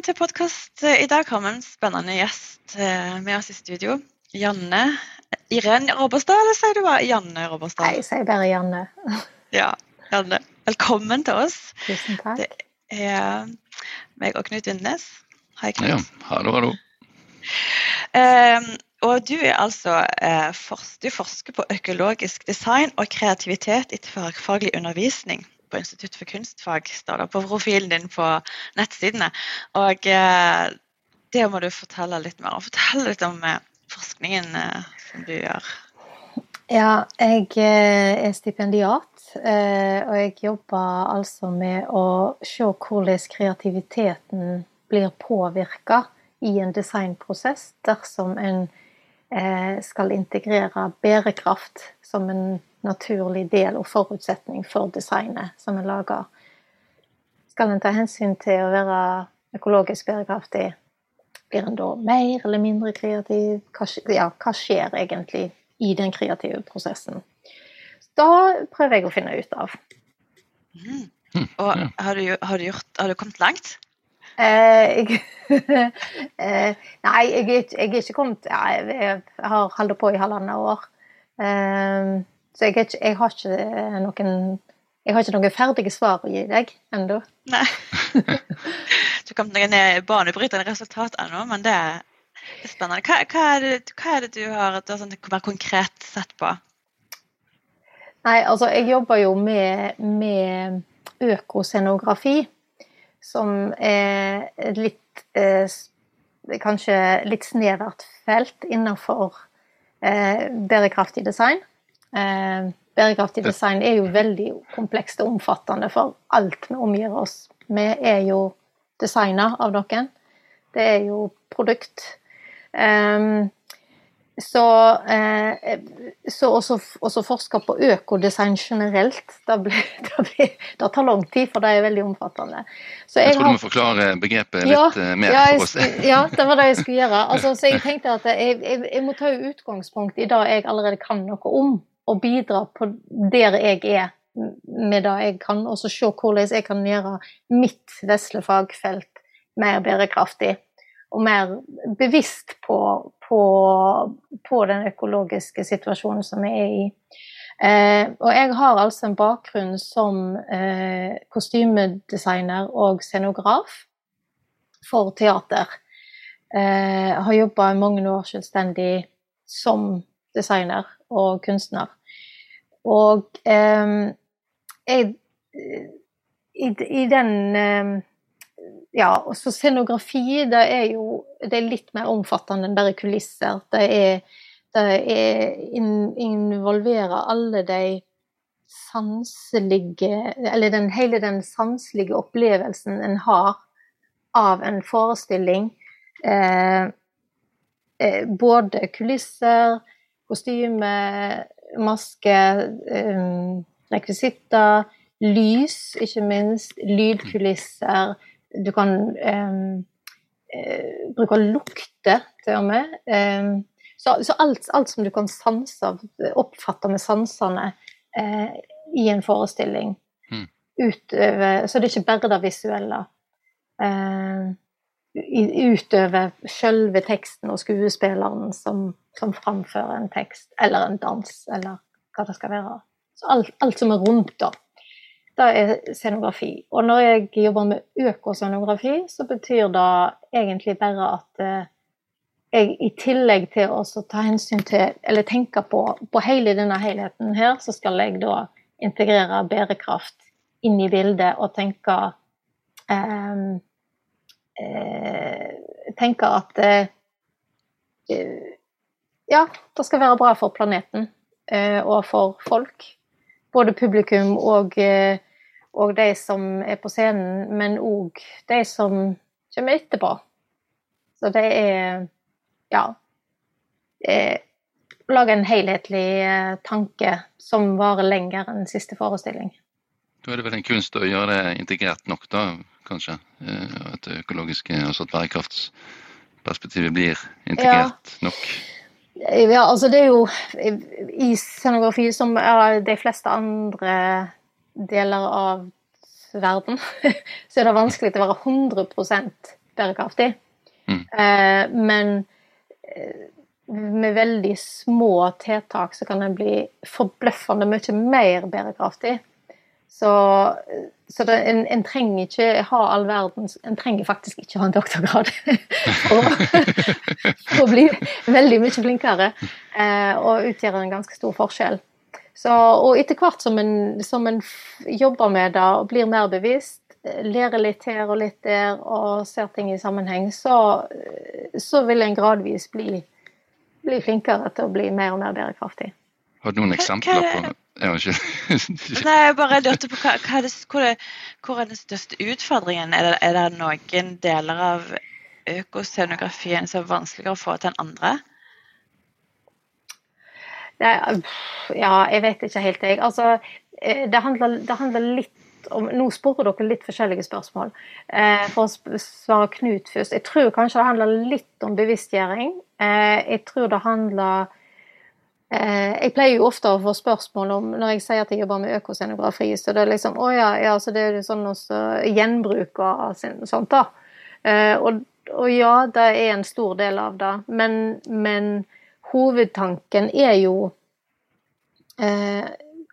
Velkommen til podkast. I dag har vi en spennende gjest eh, med oss i studio. Janne Irén Robberstad, eller sier du bare Janne Robberstad? Nei, jeg sier bare Janne. Ja, Janne. Velkommen til oss. Tusen takk. Det er meg og Knut Vindnes. Hei, Knut. Ja, hallo, hallo. Um, og du er altså uh, forsker, du forsker på økologisk design og kreativitet i tverrfaglig undervisning på Institutt for kunstfag, står det på profilen din på nettsidene. Og eh, det må du fortelle litt mer om. Fortell litt om eh, forskningen eh, som du gjør. Ja, jeg er stipendiat, og jeg jobber altså med å se hvordan kreativiteten blir påvirka i en designprosess dersom en skal integrere bærekraft som en naturlig del og forutsetning for designet som en lager. Skal en ta hensyn til å være økologisk bærekraftig, blir en da mer eller mindre kreativ? Hva, ja, hva skjer egentlig i den kreative prosessen? Da prøver jeg å finne ut av. Mm. Mm, Og har du, har, du gjort, har du kommet langt? Eh, jeg, eh, nei, jeg er, ikke- jeg er ikke kommet ja, Jeg jeg har holdt på i halvannet år. Eh, så jeg, ikke, jeg har ikke noen jeg har ikke noen ferdige svar å gi deg ennå. Nei. du kom til noen eh, banebrytende resultat ennå, men det, er spennende. Hva, hva, er det, hva er det du har, du har sånn, mer konkret sett på? Nei, altså jeg jobber jo med, med økoscenografi, som er litt eh, Kanskje litt snevert felt innenfor eh, bærekraftig design. Eh, bærekraftig design er jo veldig komplekst og omfattende, for alt vi omgir oss med, er jo designa av noen. Det er jo produkt. Um, så, eh, så også, forske på økodesign generelt, det, blir, det, blir, det tar lang tid, for det er veldig omfattende. Så Jeg tror du må forklare begrepet Ja, litt eh, mer ja, for oss. ja, det var det jeg skulle gjøre. Altså, så jeg tenkte at jeg, jeg, jeg må ta utgangspunkt i det jeg allerede kan noe om, og bidra på der jeg er med det jeg kan, og så se hvordan jeg kan gjøre mitt vesle fagfelt mer bærekraftig. Og mer bevisst på, på, på den økologiske situasjonen som vi er i. Eh, og jeg har altså en bakgrunn som eh, kostymedesigner og scenograf for teater. Eh, har jobba i mange år selvstendig som designer og kunstner. Og eh, jeg i, I den eh, Ja, også scenografi, det er jo det er litt mer omfattende enn bare kulisser. Det er det er in, involverer alle de sanselige Eller den, hele den sanselige opplevelsen en har av en forestilling. Eh, eh, både kulisser, kostyme, maske, eh, rekvisitter, lys, ikke minst, lydkulisser. Du kan um, uh, bruke lukter, til og med. Um, så, så alt, alt som du kan sanse, oppfatte med sansene uh, i en forestilling. Mm. Utover, så det er ikke bare det visuelle. Eh, i- sjølve teksten og skuespilleren som, som framfører en tekst, eller en dans, eller hva det skal være. Så alt, alt som er rundt, da. Det er scenografi. Og når jeg jobber med økoscenografi, så betyr det egentlig bare at eh, jeg i tillegg til å ta hensyn til, eller tenke på, på hele denne helheten her, så skal jeg da integrere bærekraft inn i bildet og tenke eh, eh, tenker at eh, eh, ja, det skal være bra for planeten eh, og for folk. Både publikum og, eh, og de som er på scenen, men òg de som kommer etterpå. Så det er ja. Eh, lage en helhetlig tanke som varer lenger enn siste forestilling. Da er det vel en kunst å gjøre det integrert nok, da, kanskje? Eh, At det økologiske, altså at bærekraftsperspektivet blir integrert nok? Ja, altså det er jo I scenografi, som de fleste andre deler av verden, så er det vanskelig å være 100 bærekraftig. Mm. Eh, men eh, med veldig små tiltak så kan en bli forbløffende mye mer bærekraftig. Så, så det, en, en, trenger ikke ha all verdens En trenger faktisk ikke ha en doktorgrad for, for, å bli veldig mye flinkere eh, og utgjøre en ganske stor forskjell. Så, og etter hvert som en, som en jobber med det og blir mer bevisst, lærer litt her og litt der og ser ting i sammenheng, så, så vil en gradvis bli bli flinkere til å bli mer og mer bærekraftig. Har du noen eksempler på ja, Nei, jeg bare lurte på hva, hva er det, hvor, er, hvor, er den største utfordringen? Er det, er det noen deler av økoscenografien som er vanskeligere å få til enn andre? Nei, ja, jeg vet ikke helt, jeg. Altså, eh, det handler, det handler litt om Nå sporer dere litt forskjellige spørsmål. Eh, for å svare Knut først. Jeg tror kanskje det handler litt om bevisstgjøring. Eh, jeg tror det handler Jeg pleier jo ofte å få spørsmål om når jeg sier at jeg jobber med økoscenografi, så det er liksom Å ja, ja så det er jo sånn også gjenbruk og sånt, da. Eh, og, og, ja, det er en stor del av det, men, men hovedtanken er jo eh,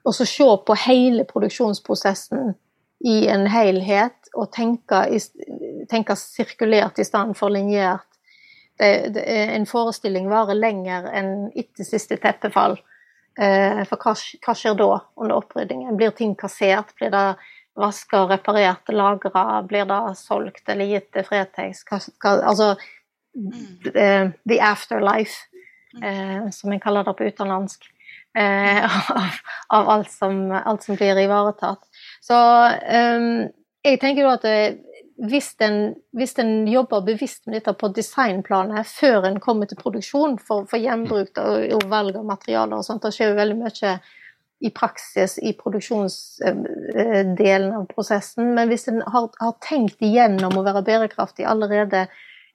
å se på hele produksjonsprosessen i en helhet og tenke, tenke sirkulert i stedet for lineært det, det, en forestilling varer lenger enn etter siste teppefall. Eh, for hva, hva, skjer da under oppryddingen? Blir ting kassert? Blir det vaska, reparert, lagra? Blir det solgt eller gitt til Fretex? Altså the, the afterlife, eh, som en kaller det på utenlandsk. Eh, av, av alt, som, alt, som, blir ivaretatt. Så um, jeg tenker jo at det, hvis en, hvis en, jobber bevisst med dette på designplanet før en kommer til produksjon for, for gjenbruk og, og, valg av materialer og sånt, det skjer jo veldig mye i praksis i produksjonsdelen av prosessen. Men hvis en har, har tenkt igjennom å være bærekraftig allerede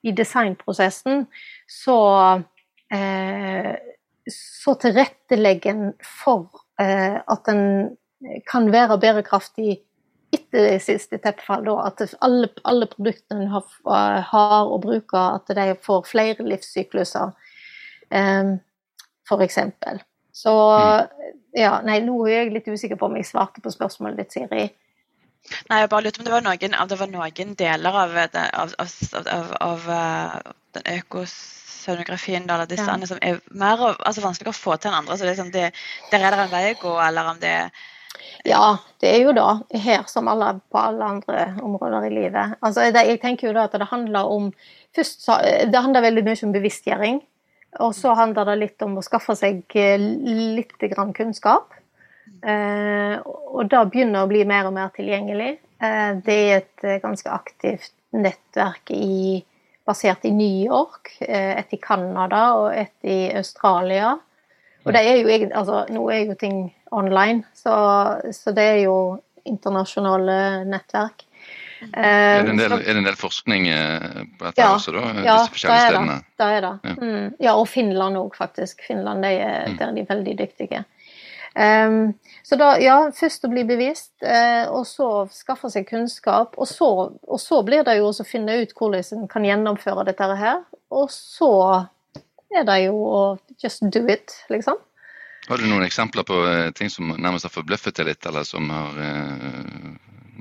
i designprosessen, så, eh, så tilrettelegger en for eh, at en kan være bærekraftig etter siste tilfelle, da, at alle, alle produktene har, har og bruker, at de får flere livssykluser, um, f.eks. Så ja, nei, nå er jeg litt usikker på om jeg svarte på spørsmålet ditt, Siri. Nei, jeg bare lurte om det var noen, det var noen deler av, av, av, av uh, den økoscenografien eller disse ja. som er mer altså, vanskeligere å få til enn andre. så det, liksom, det, Der er det en vei å gå, eller om det er ja, det er jo det. Her som alle, på alle andre områder i livet. Altså, det, jeg tenker jo da at det handler om først, Det handler veldig mye om bevisstgjøring. Og så handler det litt om å skaffe seg eh, litt grann kunnskap. Eh, og da begynner å bli mer og mer tilgjengelig. Eh, det er et eh, ganske aktivt nettverk i, basert i New York, eh, et i Canada og et i Australia. Og det er jo altså, nå er jo ting online, så, så det er jo internasjonale nettverk. Er det, en del, er det en del forskning eh, på dette ja, også, da? Ja, disse forskjellige stedene? Det er det. Ja. Mm, ja og Finland òg, faktisk. Finland, de er, mm. der er de veldig dyktige. Um, så da, ja, først å bli bevisst, uh, og så skaffe seg kunnskap. Og så, og så blir det jo å finne ut hvordan en kan gjennomføre dette her. Og så er det jo å just do it, liksom. Har du noen eksempler på eh, ting som nærmest har forbløffet deg litt, eller som har eh,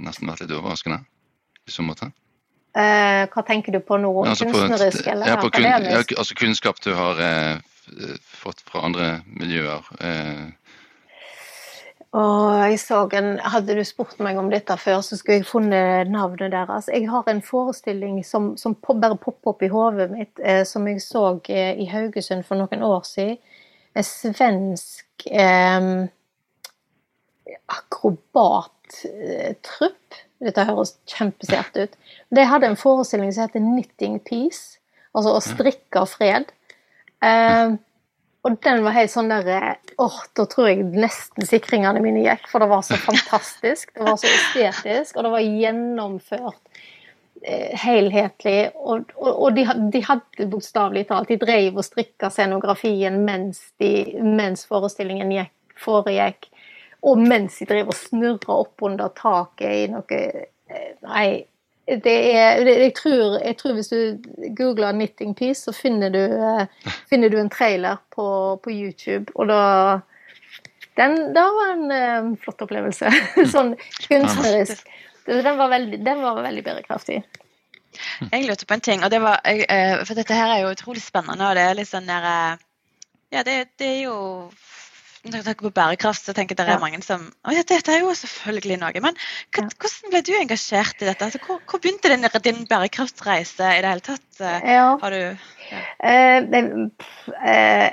nesten vært litt overraskende i så måte? Eh, hva tenker du på nå? Altså Kunstnerisk på, eller ja, akademisk? Ja, altså kunnskap du har eh, fått fra andre miljøer. Eh. Og jeg så en, Hadde du spurt meg om dette før, så skulle jeg funnet navnet deres. Jeg har en forestilling som, som bare popper opp i hodet mitt, eh, som jeg så eh, i Haugesund for noen år siden svensk eh, akrobattrupp. Dette høres kjempesert ut. De hadde en forestilling som heter 'Knitting Peace', altså å strikke fred. Eh, og den var helt sånn der Åh, da tror jeg nesten sikringene mine gikk, for det var så fantastisk. Det var så estetisk, og det var gjennomført eh, helhetlig. Og, og, og de, de, hadde bokstavelig talt De drev og strikka scenografien mens, de, mens forestillingen gikk, foregikk. Og mens de drev og snurra opp under taket i noe eh, Nei, det er jeg tror, jeg tror, hvis du googler 'knitting piece', så finner du, eh, finner du en trailer på, på, YouTube. Og da Den Det var en eh, flott opplevelse. sånn kunstnerisk. Den var, veldig, den var veldig bærekraftig. Jeg lurte på en ting, og det var, for dette her er jo utrolig spennende. og det er litt sånn der, Ja, det, det er jo når jeg tenker på bærekraft, så tenker jeg det er mange som Å ja, dette er jo selvfølgelig noe. Men hvordan ble du engasjert i dette? Altså, hvor, hvor, begynte din, din, bærekraftsreise i det hele tatt? Eh, ja. Har du ja. eh, eh,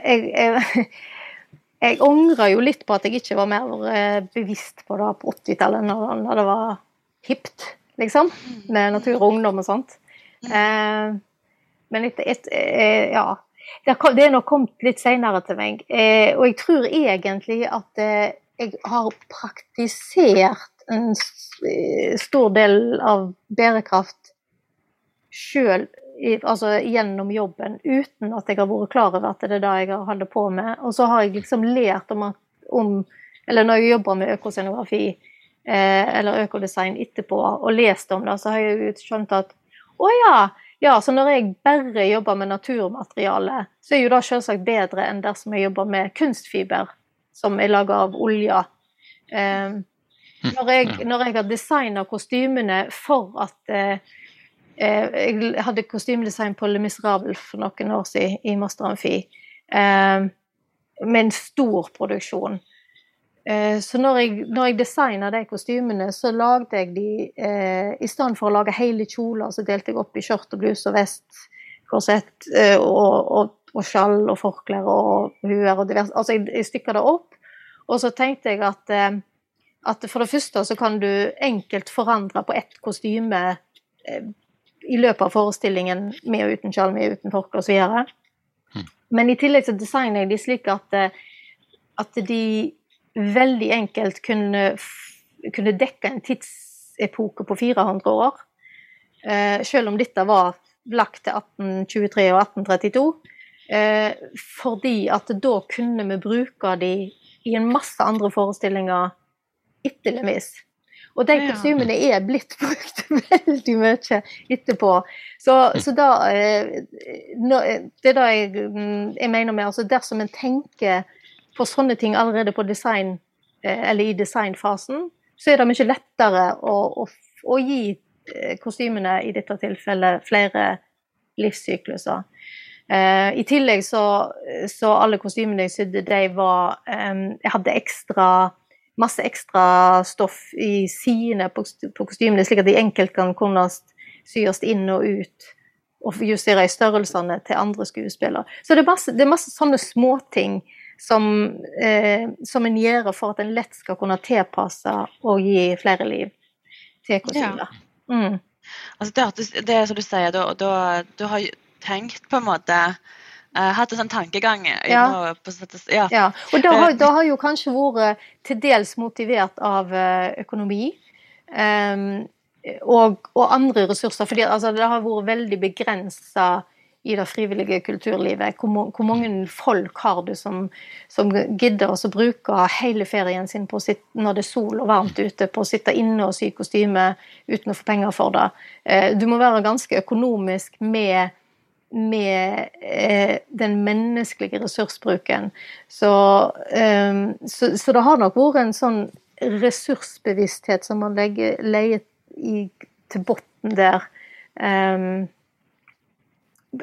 jeg, jeg, jeg angrer jo litt på at jeg ikke var mer eh, bevisst på det på 80-tallet, når, når, det var hipt, liksom, med natur og ungdom og sånt. Mm. Eh, men et, et, et, ja, det er nok kommet litt senere til meg. Eh, og jeg tror egentlig at eh, jeg har praktisert en eh, stor del av bærekraft sjøl altså gjennom jobben, uten at jeg har vært klar over at det er det jeg har holdt på med. Og så har jeg liksom lært om, at, om Eller når jeg jobber med økoscenografi eh, eller økodesign etterpå, og lest om det, så har jeg jo skjønt at å ja, ja, så når jeg bare jobber med naturmateriale, så er jo det selvsagt bedre enn dersom jeg jobber med kunstfiber, som er laga av olje. Eh, når, jeg, når, jeg, har designa kostymene for at eh, eh, Jeg hadde kostymedesign på Le Miserable for noen år siden i Master Amfi, eh, med en stor produksjon. Eh, så når jeg, når jeg designa de kostymene, så lagde jeg de eh, I stedet for å lage hele kjoler, så delte jeg opp i skjørt og bluse og vest, korsett eh, og, og, og skjall og forklær og huer og diverse Altså, jeg, jeg stykka det opp. Og så tenkte jeg at, eh, at for det første så kan du enkelt forandre på ett kostyme eh, i løpet av forestillingen med og uten skjall, med og uten forkle osv. Mm. Men i tillegg så designer jeg de slik at, eh, at de veldig enkelt kunne, kunne dekke en tidsepoke på 400 år. Eh, selv om dette var lagt til 1823 og 1832. Eh, fordi at da kunne vi bruke de i en masse andre forestillinger etter Lemis. Og de kostymene er blitt brukt veldig mye etterpå. Så, så da eh, Det er det jeg, mm, jeg mener med altså Dersom en tenker på sånne ting allerede på design, eh, eller i designfasen, så er det mye lettere å, å, å gi eh, kostymene i dette tilfellet flere livssykluser. Uh, I tillegg så, så alle kostymene jeg sydde, de var um, Jeg hadde ekstra masse ekstra stoff i sidene på, på, kostymene, slik at de enkelt kan kunne syes inn og ut. Og justere i størrelsene til andre skuespillere. Så det er masse, det er masse sånne småting som, eh, som en gjør for at en lett skal kunne tilpasse og gi flere liv til kostymer. Ja. Mm. Altså det, det er som du sier, du har tenkt på en måte uh, hatt en sånn tankegang ja. På, ja. ja. Og det har, det har, jo kanskje vært til dels motivert av uh, økonomi. Um, og, og, andre ressurser. fordi altså, det har vært veldig begrensa i det frivillige kulturlivet. Hvor, hvor mange folk har du som, som gidder å bruke hele ferien sin sitte, når det er sol og varmt ute, på å sitte inne og sy kostyme uten å få penger for det. Eh, du må være ganske økonomisk med, med eh, den menneskelige ressursbruken. Så, eh, så, så, det har nok vært en sånn ressursbevissthet som man legger, leier til bunnen der. Um,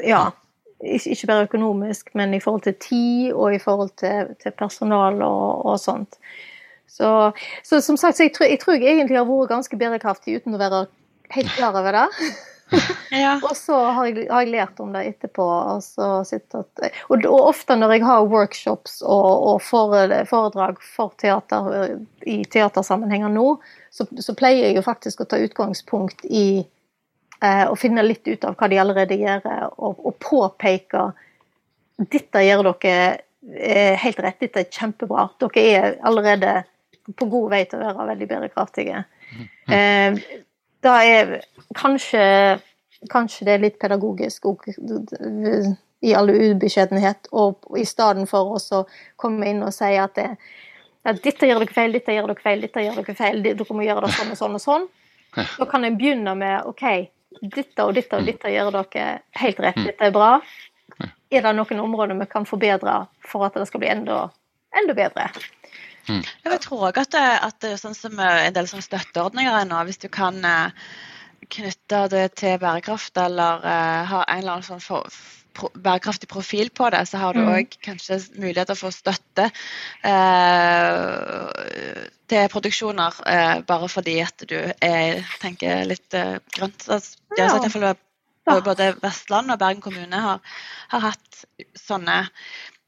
ja, ikke bare økonomisk, men i forhold til tid og i forhold til, til personal og, og sånt. Så, så, som sagt, så jeg, tror, jeg, tror, jeg egentlig har vært ganske bærekraftig uten å være helt klar over det. Ja. Og så har jeg, har jeg lært om det etterpå. Altså, at, og, og, ofte når jeg har workshops og, og foredrag for teater i teatersammenhenger nå, så, så, pleier jeg jo faktisk å ta utgangspunkt i eh, å finne litt ut av hva de allerede gjør, og, og påpeke dette gjør dere eh, helt rett, dette er kjempebra. Dere er allerede på god vei til å være veldig bærekraftige. Mm. Eh, da er kanskje Kanskje det er litt pedagogisk og, i all ubeskjedenhet, og i stedet for å komme inn og si at, det, at dette gjør dere feil, dette gjør dere feil, dette gjør dere feil, dere må gjøre det sånn og sånn og sånn. Da kan jeg begynne med OK, dette og dette og dette gjør dere helt rett, mm. dette er bra. Er det noen områder vi kan forbedre for at det skal bli enda, enda bedre? Mm. Jeg tror òg at, at det, sånn som en del sånn støtteordninger er nå, hvis du kan eh, knytte det til bærekraft eller uh, ha en eller annen sånn for, bærekraftig profil på det, så har du òg mm. kanskje muligheter for støtte eh, til produksjoner eh, bare fordi at du er, tenker litt grønt. Altså, ja. så i både Vestland og Bergen kommune har, har hatt sånne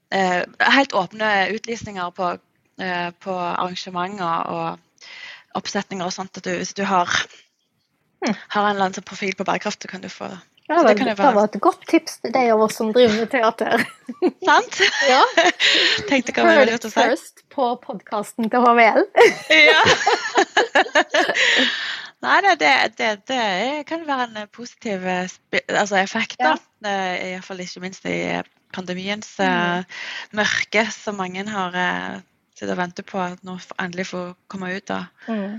helt åpne utlysninger på Eh, på arrangementer og oppsetninger og sånt. At du, hvis du har, mm. har en eller annen sånn profil på bærekraft, så kan du få ja, det, det, var et godt tips til de av oss som driver med teater. Sant? ja. Tenkte hva være lurt å si. First på podkasten til HVL. ja. Nei, det, det, det, kan være en positiv eh, altså effekt, da. Ja. Iallfall ikke minst i pandemiens mm. mørke, som mange har uh, sittet og ventet på at nå endelig får komme ut av. mm.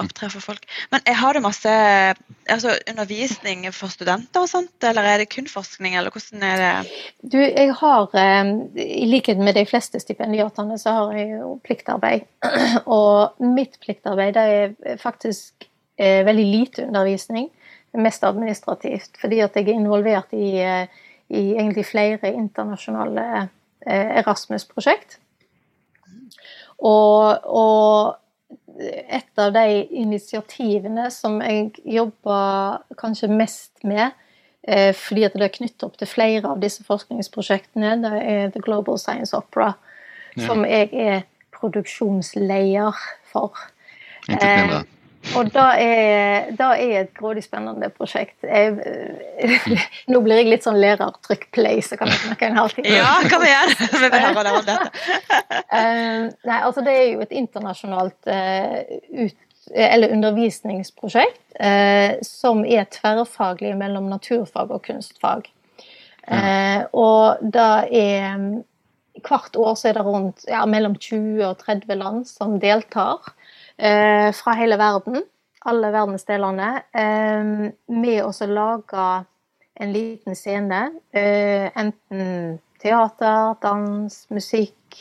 Opptre for folk. Men har du masse altså, undervisning for studenter og sånt, eller er det kun forskning, eller hvordan er det? Du, jeg har, eh, i likhet med de fleste stipendiatene, så har jeg jo pliktarbeid. Og mitt pliktarbeid det er faktisk eh, veldig lite undervisning. Mest administrativt, fordi at jeg er involvert i, eh, i egentlig flere internasjonale Erasmus-prosjekt. Og, og et av de initiativene som jeg jobber kanskje mest med, eh, fordi at det er knyttet opp til flere av disse forskningsprosjektene, det er The Global Science Opera, ja. som jeg er produksjonsleder for. Eh, og det er, det er, et grådig spennende prosjekt. Jeg, nå blir jeg litt sånn lærer trykk play, så kan vi snakke en halvtime. Ja, kom igjen! Vi vil høre det om dette. uh, nei, altså det er jo et internasjonalt uh, ut, eller undervisningsprosjekt uh, som er tverrfaglig mellom naturfag og kunstfag. og det er Hvert år så er det rundt ja, mellom 20 og 30 land som deltar eh, fra hele verden, alle verdensdelene, eh, med å lage en liten scene. Eh, enten teater, dans, musikk,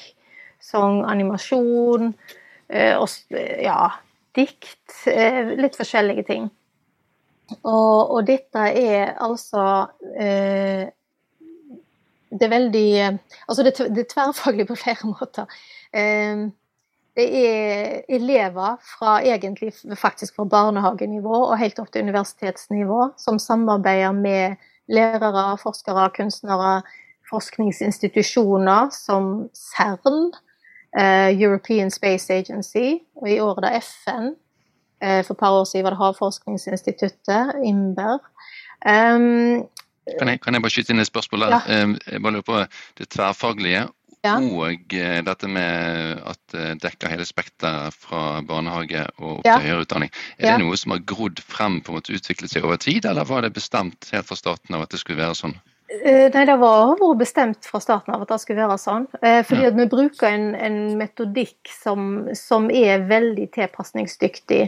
sang, animasjon eh, og ja, dikt. Eh, litt forskjellige ting. Og, og, dette er altså eh, det er veldig Altså, det, det er tverrfaglig på flere måter. Eh, det er elever fra egentlig faktisk fra barnehagenivå og helt opp til universitetsnivå som samarbeider med lærere, forskere, kunstnere, forskningsinstitusjoner som CERN, eh, European Space Agency, og i år er FN. Eh, for et par år siden var det Havforskningsinstituttet, IMBER. Um, kan jeg, kan jeg, bare skyte inn et spørsmål der? Ja. Um, jeg bare lurer på det tverrfaglige ja. Og eh, dette med at det eh, dekker hele spekteret fra barnehage og opp ja. til høyere utdanning. Er ja. det noe som har grodd frem, på en måte utviklet seg over tid, eller var det bestemt helt fra starten av at det skulle være sånn? Eh, nei, det var vært bestemt fra starten av at det skulle være sånn. Fordi at vi bruker en, en metodikk som, som, er veldig tilpasningsdyktig.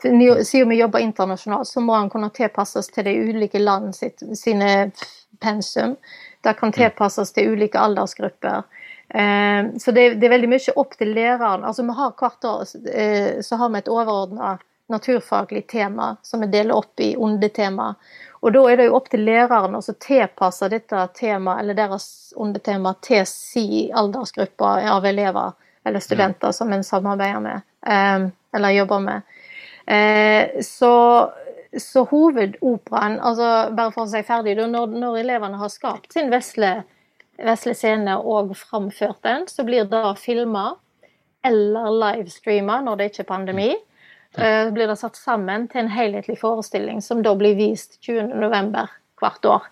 Siden vi jobber internasjonalt, så må den kunne tilpasses til de ulike land sitt, sine pensum. Det kan tilpasses til ulike aldersgrupper. Eh, så det, er veldig mye opp til læreren. Altså vi har Hvert år eh, så har vi et overordna naturfaglig tema som vi deler opp i undertema. Og da er det jo opp til læreren å tilpasse dette temaet eller deres undertema til si aldersgruppe av elever eller studenter som en samarbeider med, eh, eller jobber med. Så så hovedoperaen, altså bare for å si ferdig, når, når elevene har skapt sin vesle, vesle scene og framført den, så blir da filma eller livestreama når det ikke er pandemi. Uh, blir det satt sammen til en helhetlig forestilling som da blir vist 20.11. hvert år.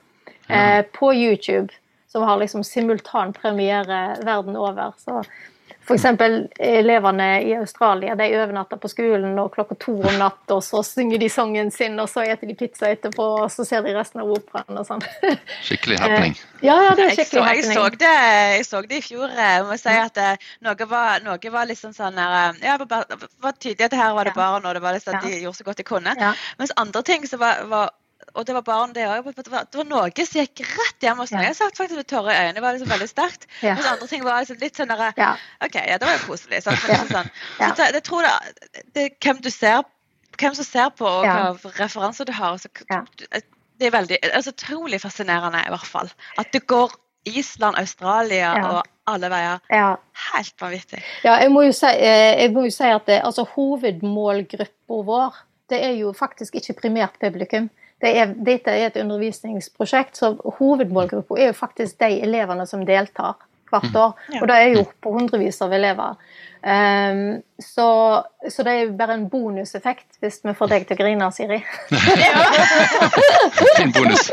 Uh, på YouTube, som har liksom simultanpremiere verden over. Så F.eks. elevene i Australia de overnatter på skolen og klokka to om natt, og så synger de sangen sin, og så spiser de pizza etterpå, og så ser de resten av operaen og sånn. Skikkelig happening. Ja, ja, det er skikkelig jeg så, happening. Jeg så, det, jeg så det i fjor. Jeg må si at det, noe var, noe var liksom sånn her eh, Ja, det var tydelig at her var det barn, og det var liksom, de gjorde så godt de kunne. Mens andre ting så var, var og det var barn, det òg. Det, var noe som gikk rett hjem hos meg. Jeg satt faktisk med tårer i øynene. Det var liksom veldig sterkt. Ja. Mens andre ting var liksom litt sånn derre ja. OK, ja, det var jo koselig. Sant? Men liksom sånn. Så det, jeg tror det, det, hvem du ser hvem som ser på, og hva referanser du har. Så, det er veldig, altså, utrolig fascinerende, i hvert fall. At det går Island, Australia og alle veier. Ja. Helt vanvittig. Ja, jeg må jo si, eh, jeg må jo si at det, altså, hovedmålgruppa vår det er jo faktisk ikke primært publikum. Det er, dette er et undervisningsprosjekt, så hovedmålgruppa er jo faktisk de elevene som deltar hvert år. Og det er jo på hundrevis av elever. Um, så, så, det er jo bare en bonuseffekt hvis vi får deg til å grine, Siri. en bonus.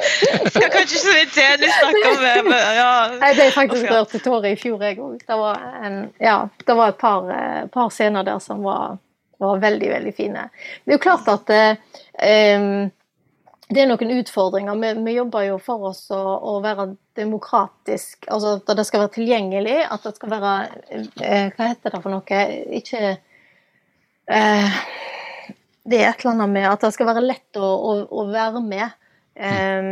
Jeg kanskje ikke så vidt det du snakker om ja. Jeg ble faktisk rørt til tårer i fjor, jeg òg. Det, ja, det var et par, eh, par, scener der som var, var, veldig, veldig fine. Det er jo klart at um, det er noen utfordringer. Vi, vi jobber jo for oss å, å, være demokratisk. Altså at det skal være tilgjengelig. At det skal være eh, Hva heter det for noe? Ikke eh, Det er et eller annet med at det skal være lett å, å, å være med. Eh,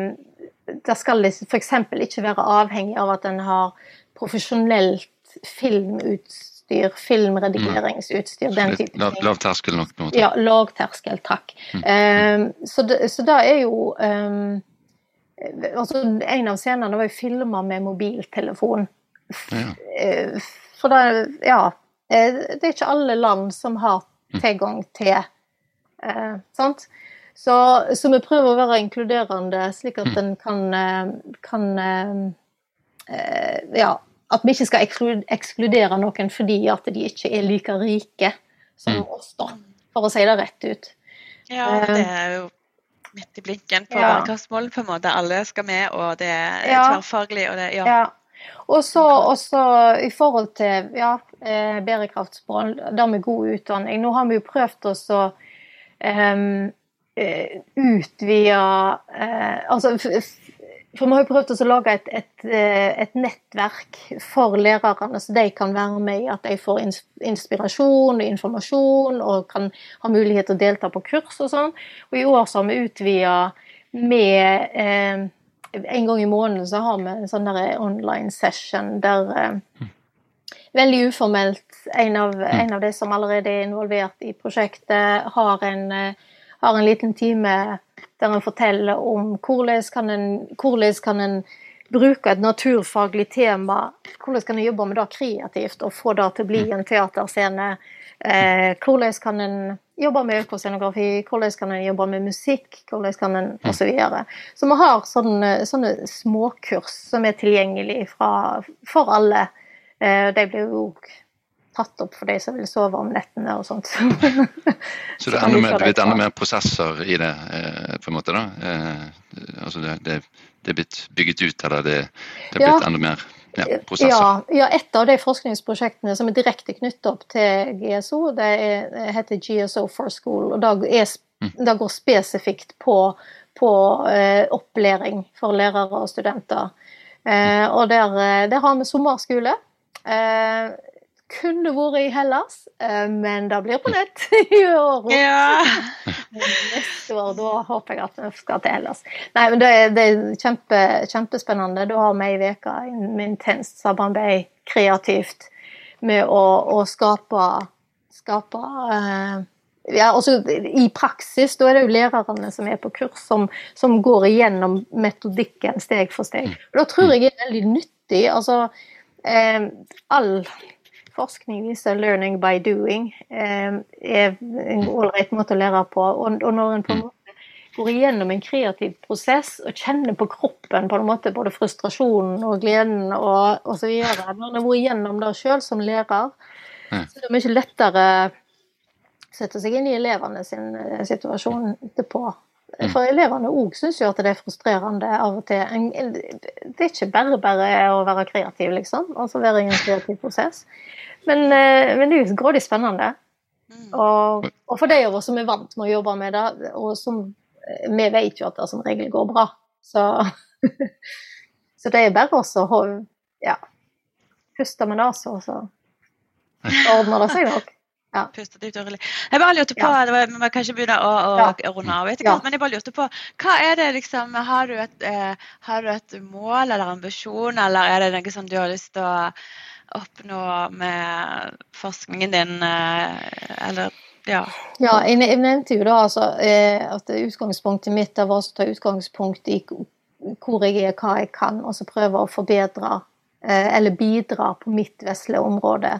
det skal f.eks. ikke være avhengig av at en har profesjonelt filmutstyr utstyr, filmredigeringsutstyr, den type ting. Lav terskel nok? Noe. Ja, lavterskel, takk. Mm. Um, så, det, så det er jo um, altså En av scenene var jo filma med mobiltelefon. Ja. Eh, for det, ja, eh, det er ikke alle land som har mm. tilgang til uh, Sant? Så, så, vi prøver å være inkluderende, slik at mm. en kan, kan uh, ja, at vi ikke skal ekskludere noen fordi at de ikke er like rike som mm. oss, da. For å si det rett ut. Ja, eh, det er jo midt i blinken på ja. bærekraftsmål, på en måte. Alle skal med, og det er ja. tverrfaglig, og det Ja. ja. Og så i forhold til ja, eh, bærekraftsmål, det med god utdanning. Nå har vi jo prøvd oss å um, utvide uh, Altså for vi har jo prøvd å lage et, et, eh, et, nettverk for lærerne, så de kan være med i at de får inspirasjon og informasjon og kan ha mulighet til å delta på kurs og sånn. Og i år så har vi utvida med eh, En gang i måneden så har vi en sånn online session der eh, Veldig uformelt. En av, en av de som allerede er involvert i prosjektet, har en, eh, har en liten time der en forteller om hvordan kan en, hvordan kan en bruke et naturfaglig tema, hvordan kan en jobbe med det kreativt og få det til å bli en teaterscene. Eh, hvordan kan en jobbe med økoscenografi, hvordan kan en jobbe med musikk, hvordan kan en osv. Så, videre. så vi har sånne, sånne småkurs som er tilgjengelige for alle. Eh, de blir jo tatt opp for de som vil sove om nettene og sånt. så det er enda mer, blitt enda mer prosesser i det, eh, på en måte? da? Eh, altså det, det, det, er blitt bygget ut, eller det, det er blitt ja. enda mer ja, prosesser? Ja, ja, et av de forskningsprosjektene som er direkte knyttet opp til GSO, det, er, heter GSO for School. og Det, er, mm. går spesifikt på, på eh, opplæring for lærere og studenter. Eh, og der, eh, der, har vi sommerskole. Eh, kunne vært i Hellas, eh, men det blir på nett i år. Ja. Neste år, da håper jeg at vi skal til Hellas. Nei, men det, det er kjempe, kjempespennende. Da har vi ei uke med intenst samarbeid kreativt med å, å skape, skape uh, ja, også I praksis da er det jo lærerne som er på kurs, som, som går igjennom metodikken steg for steg. Mm. Og Da tror jeg det er veldig nyttig. altså eh, all forskning viser 'learning by doing' eh, er en ålreit måte å lære på. Og, når en på en mm. måte går igjennom en kreativ prosess og kjenner på kroppen på en måte både frustrasjonen og gleden og osv. Når en har vært igjennom det sjøl som lærer, så det er mye lettere å sette seg inn i elevene sin eh, situasjon etterpå. For elevene òg syns jo at det er frustrerende av og til. Det er ikke bare bare å være kreativ, liksom. Altså være i en kreativ prosess. Men, eh, men det er jo grådig spennende. Mm. Og, og, for de av oss som er vant med å jobbe med det, og som eh, vi vet jo at det som regel går bra, så, så det er bare å ja, puste med nesa, så, så ordner det seg nok. Ja. Dypt og. Jeg bare lurte på, ja. Vi må kanskje begynne å, å, ja. runde av, ja. men jeg bare lurte på hva er det liksom, Har du et, eh, har du et mål eller ambisjon, eller er det noe som du har lyst til å oppnå med forskningen din, eh, eller ja. ja jeg, nevnte jo da altså, eh, at utgangspunktet mitt var å ta utgangspunkt i hvor jeg er, hva jeg kan, og så prøve å forbedre eh, eller bidra på mitt vesle område.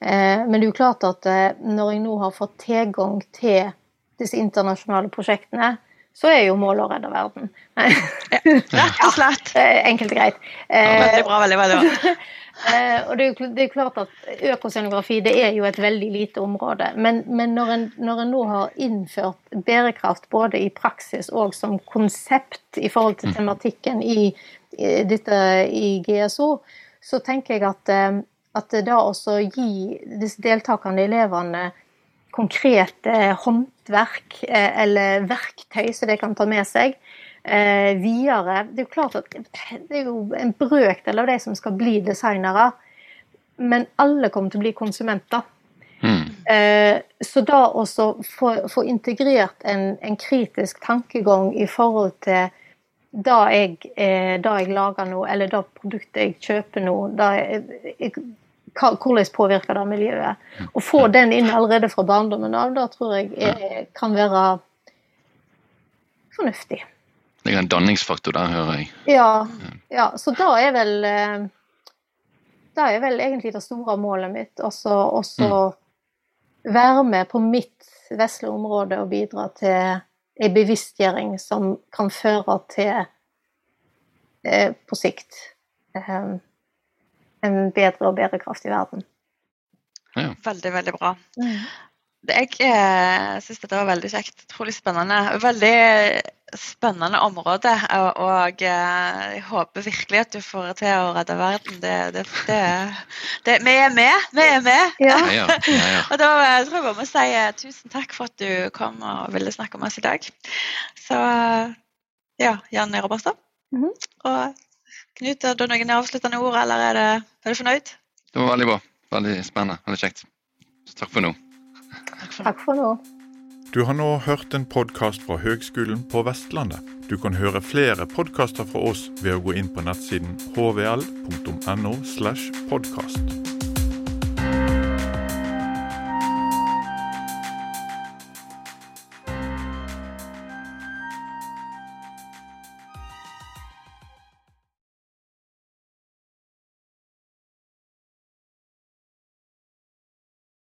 Men det er jo klart at når jeg nå har fått tilgang til disse internasjonale prosjektene, så er jo målet å redde verden. Ja, rett og slett. Enkelt og greit. Veldig bra, veldig, veldig bra. Eh, og det er, jo, klart at Økoscenografi det er jo et veldig lite område. Men, men når, en, når, en, nå har innført bærekraft både i praksis og som konsept i forhold til mm. tematikken i, i dette i GSO, så tenker jeg at, eh, at det også gi disse deltakende elevene konkrete håndverk eh, eller verktøy som de kan ta med seg eh, videre. Det er jo klart at det er jo en brøkdel av de som skal bli designere, men alle kommer til å bli konsumenter. Mm. Eh, så da også få, få integrert en, en, kritisk tankegang i forhold til da jeg, eh, jeg lager noe, eller da produktet jeg kjøper nå, da jeg, jeg, hvordan påvirker det miljøet? Å få den inn allerede fra barndommen av, da tror jeg er, kan være fornuftig. Det er en danningsfaktor der, hører jeg. Ja, ja, så da er vel eh, Da er vel egentlig det store målet mitt også mm. være med på mitt vesle område og bidra til en bevisstgjøring som kan føre til eh, på sikt eh, en bedre og bærekraftig verden. Ja. Veldig, veldig bra. Mm. Jeg eh, syns dette var veldig kjekt. Utrolig spennende. Veldig spennende område. Og, og eh, jeg håper virkelig at du får til å redde verden. Det, det, det, det vi er med! Vi er med! Ja. Ja, ja, og da eh, tror jeg bare må si eh, tusen takk for at du kom og ville snakke med oss i dag. Så ja, Janne Robertsen. Mm -hmm. Og Knut, har du noen avsluttende ord, eller er, det, er du fornøyd? Det var veldig bra. Veldig spennende. Veldig kjekt. Så takk for nå. Takk for nå. Du har nå hørt en podkast fra Høgskolen på Vestlandet. Du kan høre flere podkaster fra oss ved å gå inn på nettsiden hvl.no. slash podkast.